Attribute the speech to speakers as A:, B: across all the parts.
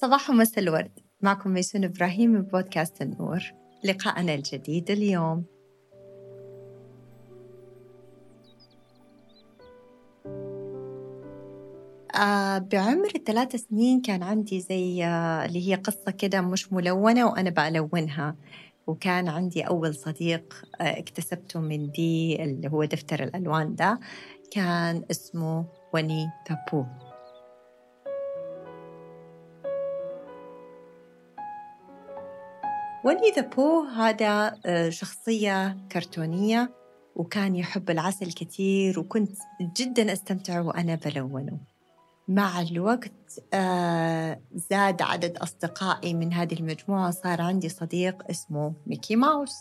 A: صباح ومساء الورد. معكم ميسون إبراهيم من بودكاست النور. لقاءنا الجديد اليوم. آه بعمر الثلاث سنين كان عندي زي آه اللي هي قصة كده مش ملونة وأنا بلونها وكان عندي أول صديق آه اكتسبته من دي اللي هو دفتر الألوان ده. كان اسمه وني تابو. وني ذا بو هذا آه، شخصية كرتونية وكان يحب العسل كثير وكنت جدا أستمتع وأنا بلونه. مع الوقت آه، زاد عدد أصدقائي من هذه المجموعة صار عندي صديق اسمه ميكي ماوس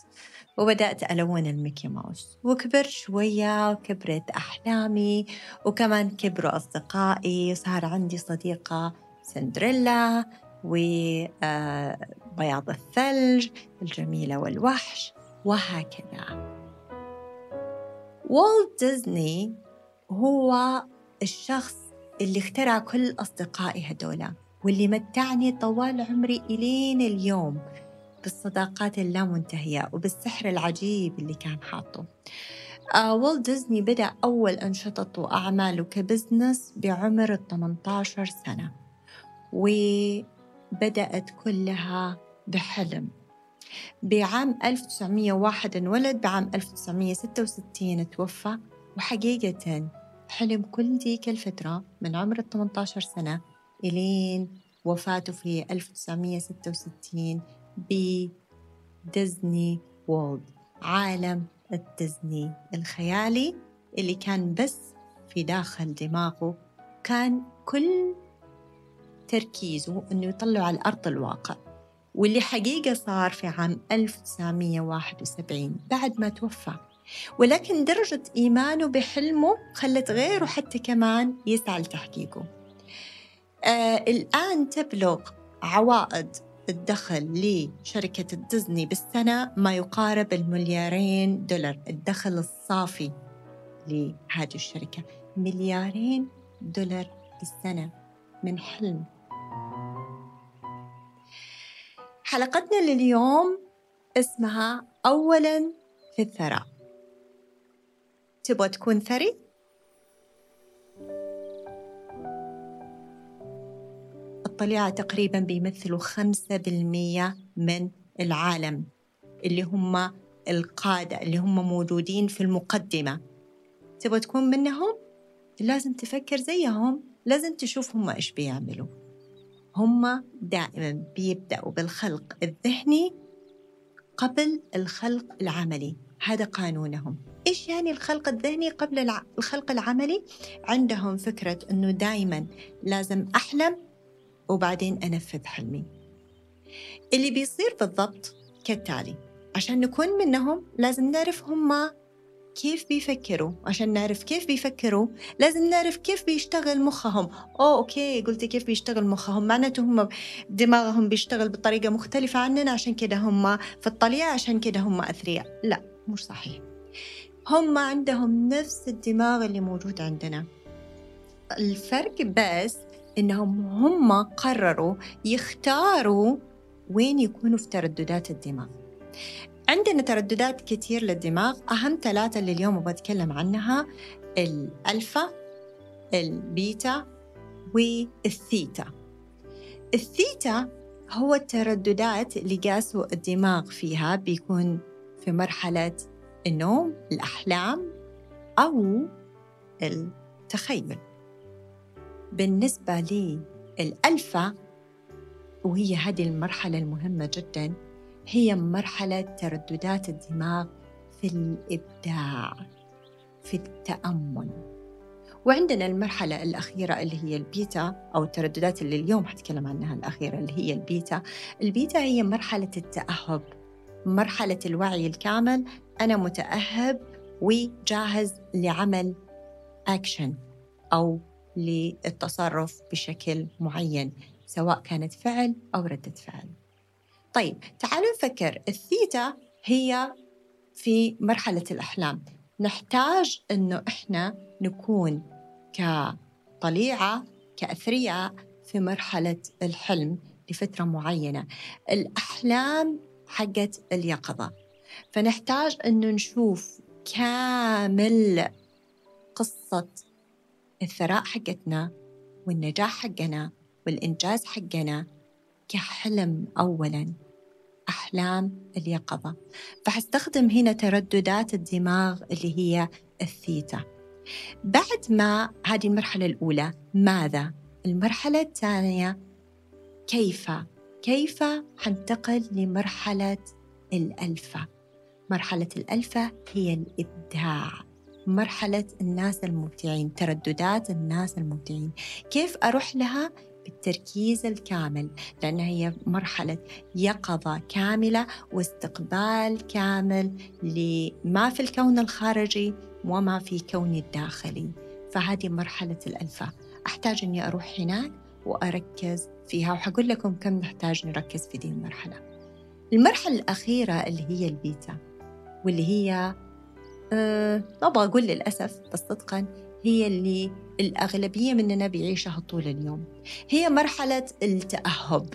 A: وبدأت ألون الميكي ماوس. وكبر شوية وكبرت أحلامي وكمان كبروا أصدقائي صار عندي صديقة سندريلا وبياض الثلج الجميلة والوحش وهكذا. والت ديزني هو الشخص اللي اخترع كل أصدقائي هدولا واللي متعني طوال عمري إلين اليوم بالصداقات اللامنتهية وبالسحر العجيب اللي كان حاطه. آه والت ديزني بدأ أول أنشطته وأعماله كبزنس بعمر ال 18 سنة. وبدأت كلها بحلم. بعام 1901 انولد بعام 1966 توفى. وحقيقة حلم كل ديك الفترة من عمر ال 18 سنة إلين وفاته في 1966 بديزني وولد عالم الديزني الخيالي اللي كان بس في داخل دماغه. كان كل تركيزه أنه يطلع على أرض الواقع واللي حقيقة صار في عام 1971 بعد ما توفى. ولكن درجة إيمانه بحلمه خلت غيره حتى كمان يسعى لتحقيقه. آه الآن تبلغ عوائد الدخل لشركة الديزني بالسنة ما يقارب المليارين دولار. الدخل الصافي لهذه الشركة مليارين دولار بالسنة من حلم. حلقتنا لليوم اسمها أولا في الثراء تبغى تكون ثري؟ الطليعة تقريبا بيمثلوا خمسة بالمية من العالم اللي هم القادة اللي هم موجودين في المقدمة تبغى تكون منهم؟ لازم تفكر زيهم لازم تشوف هم إيش بيعملوا هم دائما بيبدأوا بالخلق الذهني قبل الخلق العملي. هذا قانونهم. إيش يعني الخلق الذهني قبل الخلق العملي؟ عندهم فكرة أنه دائما لازم أحلم وبعدين أنفذ حلمي. اللي بيصير بالضبط كالتالي. عشان نكون منهم لازم نعرف هم كيف بيفكروا؟ عشان نعرف كيف بيفكروا لازم نعرف كيف بيشتغل مخهم. أوه أوكي قلت كيف بيشتغل مخهم. معناته هم دماغهم بيشتغل بطريقة مختلفة عننا عشان كده هم في الطليعة عشان كده هم أثرياء. لا مش صحيح. هم عندهم نفس الدماغ اللي موجود عندنا. الفرق بس إنهم هم قرروا يختاروا وين يكونوا في ترددات الدماغ. عندنا ترددات كثير للدماغ. أهم ثلاثة اللي اليوم بتكلم عنها الألفا البيتا والثيتا. الثيتا هو الترددات اللي قاسوا الدماغ فيها. بيكون في مرحلة النوم الأحلام أو التخيل. بالنسبة لي الألفا وهي هذه المرحلة المهمة جدا هي مرحلة ترددات الدماغ في الإبداع في التأمل. وعندنا المرحلة الأخيرة اللي هي البيتا أو الترددات اللي اليوم حتكلم عنها الأخيرة اللي هي البيتا. البيتا هي مرحلة التأهب مرحلة الوعي الكامل. أنا متأهب وجاهز لعمل أكشن أو للتصرف بشكل معين سواء كانت فعل أو ردة فعل. طيب تعالوا نفكر. الثيتا هي في مرحلة الأحلام. نحتاج أنه إحنا نكون كطليعة كأثرياء في مرحلة الحلم لفترة معينة. الأحلام حقت اليقظة. فنحتاج أنه نشوف كامل قصة الثراء حقتنا والنجاح حقنا والإنجاز حقنا كحلم أولاً. أحلام اليقظة فحستخدم هنا ترددات الدماغ اللي هي الثيتا بعد ما هذه المرحلة الأولى ماذا؟ المرحلة الثانية كيف؟ كيف حنتقل لمرحلة الألفة؟ مرحلة الألفة هي الإبداع مرحلة الناس المبدعين ترددات الناس المبدعين كيف أروح لها بالتركيز الكامل لأنها هي مرحلة يقظة كاملة واستقبال كامل لما في الكون الخارجي وما في كوني الداخلي. فهذه مرحلة الألفة. أحتاج أني أروح هناك وأركز فيها وحقول لكم كم نحتاج نركز في دي المرحلة. المرحلة الأخيرة اللي هي البيتا واللي هي أه ما أبغى أقول للأسف بس صدقا هي اللي الأغلبية مننا بيعيشها طول اليوم. هي مرحلة التأهب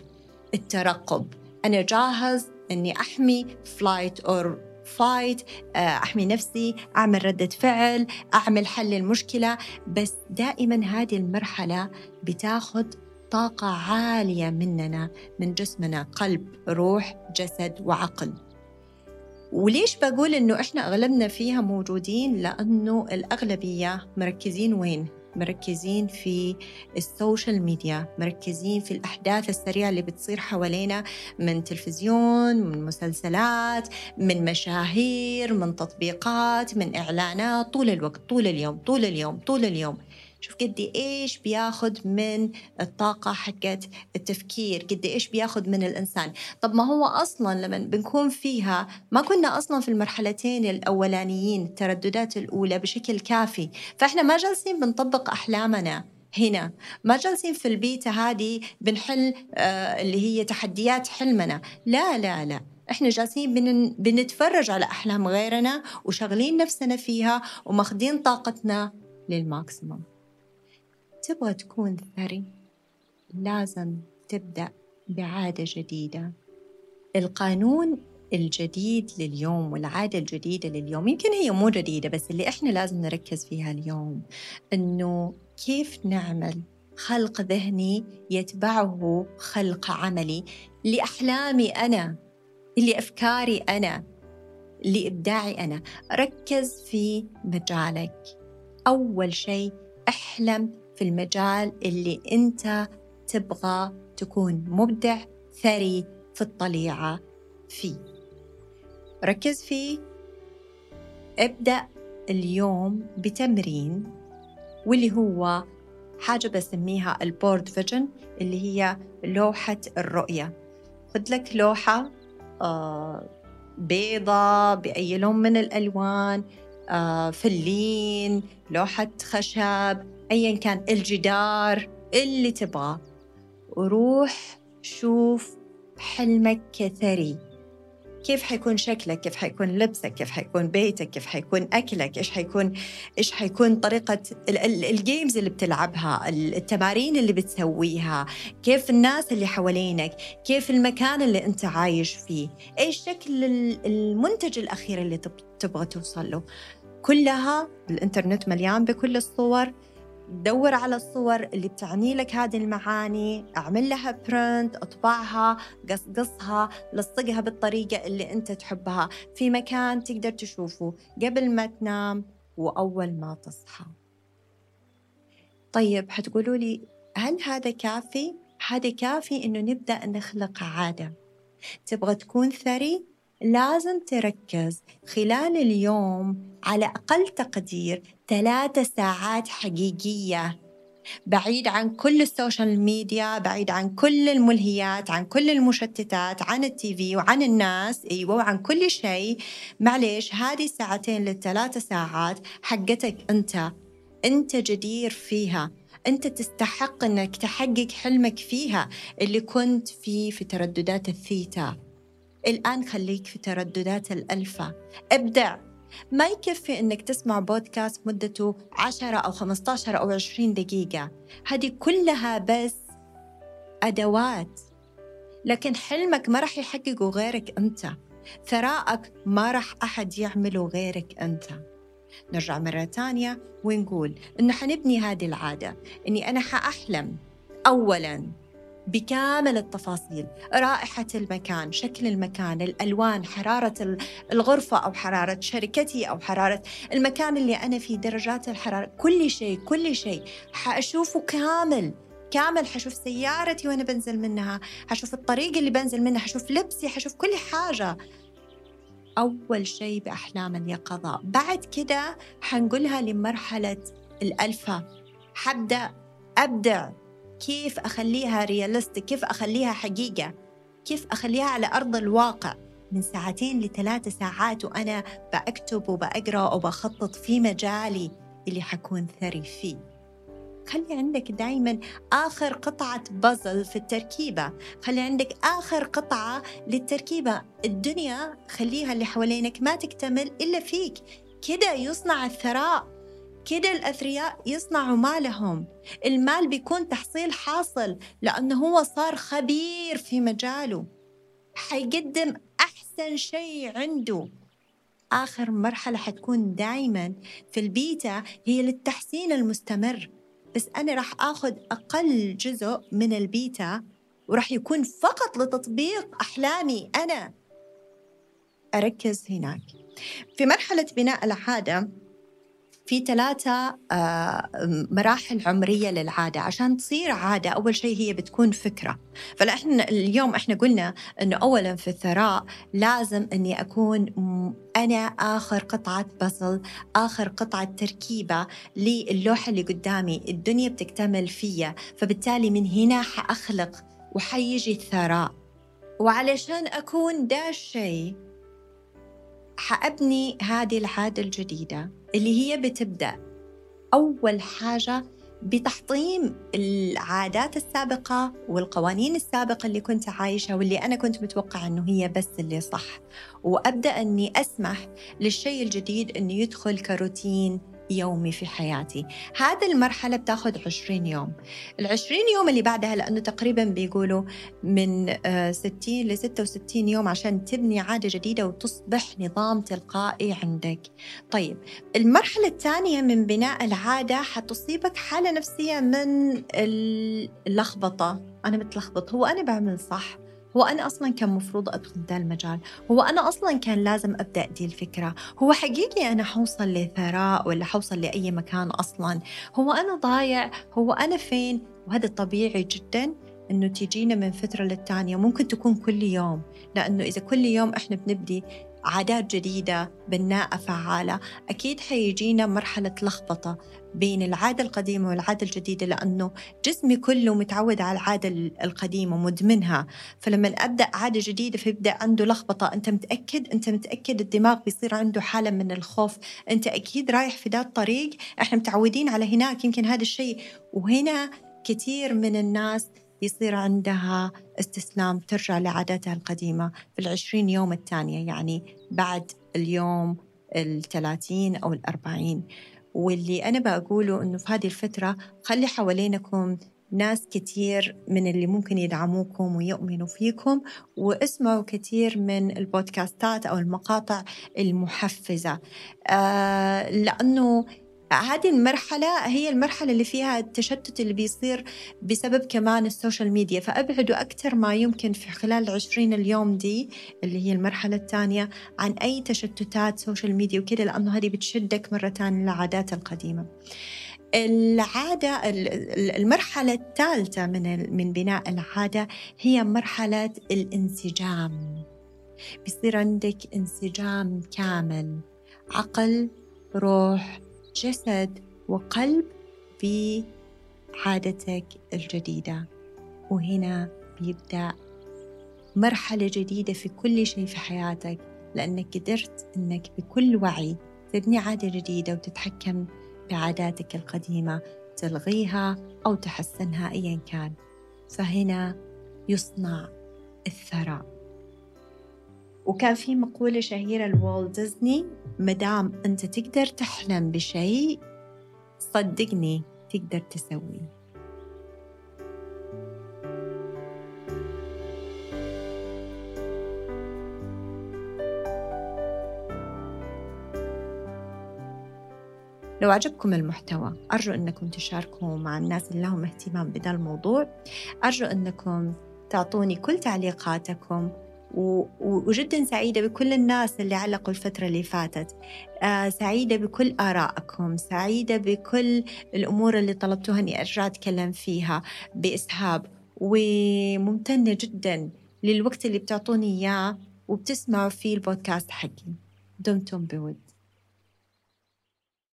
A: الترقب. أنا جاهز أني أحمي flight أو fight أحمي نفسي أعمل ردة فعل أعمل حل المشكلة. بس دائما هذه المرحلة بتاخذ طاقة عالية مننا من جسمنا قلب روح جسد وعقل. وليش بقول إنه إحنا أغلبنا فيها موجودين لأنه الأغلبية مركزين وين؟ مركزين في ال social media مركزين في الأحداث السريعة اللي بتصير حوالينا من تلفزيون من مسلسلات من مشاهير من تطبيقات من إعلانات طول الوقت طول اليوم طول اليوم طول اليوم شوف قد إيش بياخذ من الطاقة حقت التفكير قد إيش بياخذ من الإنسان. طب ما هو أصلا لما بنكون فيها ما كنا أصلا في المرحلتين الأولانيين الترددات الأولى بشكل كافي. فإحنا ما جالسين بنطبق أحلامنا هنا. ما جالسين في البيتا هذه بنحل آه اللي هي تحديات حلمنا. لا لا لا. إحنا جالسين بن... بنتفرج على أحلام غيرنا وشغلين نفسنا فيها وماخذين طاقتنا لل maximum. تبغى تكون ثري لازم تبدأ بعادة جديدة. القانون الجديد لليوم والعادة الجديدة لليوم يمكن هي مو جديدة بس اللي إحنا لازم نركز فيها اليوم إنه كيف نعمل خلق ذهني يتبعه خلق عملي لأحلامي أنا لأفكاري أنا لإبداعي أنا. ركز في مجالك. أول شيء احلم في المجال اللي أنت تبغى تكون مبدع ثري في الطليعة فيه. ركز فيه. ابدأ اليوم بتمرين واللي هو حاجة بسميها ال board vision اللي هي لوحة الرؤية. خذ لك لوحة آه، بيضة بأي لون من الألوان آه، فلين لوحة خشب أيا كان الجدار اللي تبغاه. وروح شوف حلمك كثري. كيف حيكون شكلك؟ كيف حيكون لبسك؟ كيف حيكون بيتك؟ كيف حيكون أكلك؟ إيش حيكون إيش حيكون طريقة ال games اللي بتلعبها التمارين اللي بتسويها كيف الناس اللي حوالينك كيف المكان اللي أنت عايش فيه إيش شكل المنتج الأخير اللي تبغى توصل له. كلها الإنترنت مليان بكل الصور. دور على الصور اللي بتعني لك هذه المعاني أعمل لها print أطبعها قصقصها لصقها بالطريقة اللي أنت تحبها. في مكان تقدر تشوفه قبل ما تنام وأول ما تصحى. طيب حتقولوا لي هل هذا كافي؟ هذا كافي إنه نبدأ نخلق عادة. تبغى تكون ثري؟ لازم تركز خلال اليوم على أقل تقدير ثلاثة ساعات حقيقية. بعيد عن كل ال social media بعيد عن كل الملهيات عن كل المشتتات عن ال TV وعن الناس أيوه وعن كل شيء. معليش هذه الساعتين للثلاث ساعات حقتك أنت. أنت جدير فيها. أنت تستحق إنك تحقق حلمك فيها اللي كنت فيه في ترددات الثيتا. الآن خليك في ترددات الألفا ابدع. ما يكفي إنك تسمع بودكاست مدته 10 أو 15 أو 20 دقيقة. هذه كلها بس أدوات. لكن حلمك ما راح يحققه غيرك أنت. ثراءك ما راح أحد يعمله غيرك أنت. نرجع مرة تانية ونقول إنه حنبني هذه العادة. إني أنا حأحلم. أولاً بكامل التفاصيل. رائحة المكان شكل المكان الألوان حرارة الغرفة أو حرارة شركتي أو حرارة المكان اللي أنا فيه درجات الحرارة كل شيء كل شيء. حأشوفه كامل كامل. حشوف سيارتي وأنا بنزل منها حشوف الطريق اللي بنزل منها حشوف لبسي حشوف كل حاجة. أول شيء بأحلام اليقظة. بعد كده حنقولها لمرحلة الألفا حبدأ أبدع كيف أخليها ريالستيك كيف أخليها حقيقة؟ كيف أخليها على أرض الواقع؟ من ساعتين لثلاث ساعات وأنا بأكتب وبأقرأ وبخطط في مجالي اللي حكون ثري فيه. خلي عندك دايما آخر قطعة بازل في التركيبة. خلي عندك آخر قطعة للتركيبة. الدنيا خليها اللي حوالينك ما تكتمل إلا فيك. كده يصنع الثراء. كده الأثرياء يصنعوا مالهم. المال بيكون تحصيل حاصل لأنه هو صار خبير في مجاله. حيقدم أحسن شيء عنده. آخر مرحلة حتكون دايما في البيتا هي للتحسين المستمر. بس أنا راح آخذ أقل جزء من البيتا وراح يكون فقط لتطبيق أحلامي أنا. أركز هناك. في مرحلة بناء العادة في ثلاثة آه، مراحل عمرية للعادة. عشان تصير عادة أول شيء هي بتكون فكرة. فإحنا اليوم إحنا قلنا أنه أولا في الثراء لازم أني أكون أنا آخر قطعة بصل آخر قطعة تركيبة للوحة اللي قدامي. الدنيا بتكتمل فيا. فبالتالي من هنا حأخلق وحيجي الثراء. وعلشان أكون دا الشيء حأبني هذه العادة الجديدة اللي هي بتبدأ أول حاجة بتحطيم العادات السابقة والقوانين السابقة اللي كنت عايشة واللي أنا كنت متوقعة أنه هي بس اللي صح. وأبدأ أني أسمح للشيء الجديد أنه يدخل كروتين يومي في حياتي. هذه المرحلة بتاخذ 20 يوم. العشرين يوم اللي بعدها لأنه تقريبا بيقولوا من 60 آه، ل 66 يوم عشان تبني عادة جديدة وتصبح نظام تلقائي عندك. طيب المرحلة الثانية من بناء العادة حتصيبك حالة نفسية من اللخبطة. أنا متلخبط. هو أنا بعمل صح؟ هو أنا أصلا كان مفروض أدخل ذا المجال هو أنا أصلا كان لازم أبدأ دي الفكرة هو حقيقي أنا حوصل لثراء ولا حوصل لأي مكان أصلا هو أنا ضايع هو أنا فين؟ وهذا طبيعي جدا إنه تجينا من فترة للتانية ممكن تكون كل يوم لأنه إذا كل يوم إحنا بنبدي عادات جديدة بناءة فعالة أكيد حيجينا مرحلة لخبطة. بين العادة القديمة والعادة الجديدة لأنه جسمي كله متعود على العادة القديمة مدمنها. فلما أبدأ عادة جديدة فيبدأ عنده لخبطة. أنت متأكد؟ أنت متأكد الدماغ بيصير عنده حالة من الخوف. أنت أكيد رايح في ذا الطريق إحنا متعودين على هناك. يمكن هذا الشيء. وهنا كثير من الناس يصير عندها استسلام ترجع لعاداتها القديمة. في العشرين يوم الثانية يعني بعد اليوم الثلاثين أو الأربعين. واللي أنا بقوله إنه في هذه الفترة خلي حوالينكم ناس كتير من اللي ممكن يدعموكم ويؤمنوا فيكم واسمعوا كثير من البودكاستات أو المقاطع المحفزة. آه لأنه هذه المرحلة هي المرحلة اللي فيها التشتت اللي بيصير بسبب كمان ال social media. فأبعدوا أكثر ما يمكن في خلال العشرين اليوم دي اللي هي المرحلة الثانية عن أي تشتتات social media وكذا لأنه هذه بتشدك مرة ثانية للعادات القديمة. العادة المرحلة الثالثة من من بناء العادة هي مرحلة الانسجام. بيصير عندك انسجام كامل عقل روح جسد وقلب في عادتك الجديدة. وهنا بيبدأ مرحلة جديدة في كل شيء في حياتك لأنك قدرت أنك بكل وعي تبني عادة جديدة وتتحكم بعاداتك القديمة تلغيها أو تحسنها أيا كان. فهنا يصنع الثراء. وكان في مقولة شهيرة لوالت ديزني مدام أنت تقدر تحلم بشيء صدقني تقدر تسويه. لو عجبكم المحتوى أرجو أنكم تشاركوا مع الناس اللي لهم اهتمام بهذا الموضوع. أرجو أنكم تعطوني كل تعليقاتكم. وجدا سعيدة بكل الناس اللي علقوا الفترة اللي فاتت. آه سعيدة بكل آرائكم سعيدة بكل الأمور اللي طلبتوها أني أرجع أتكلم فيها بإسهاب. وممتنة جدا للوقت اللي بتعطوني إياه وبتسمعوا فيه البودكاست حقي. دمتم بود.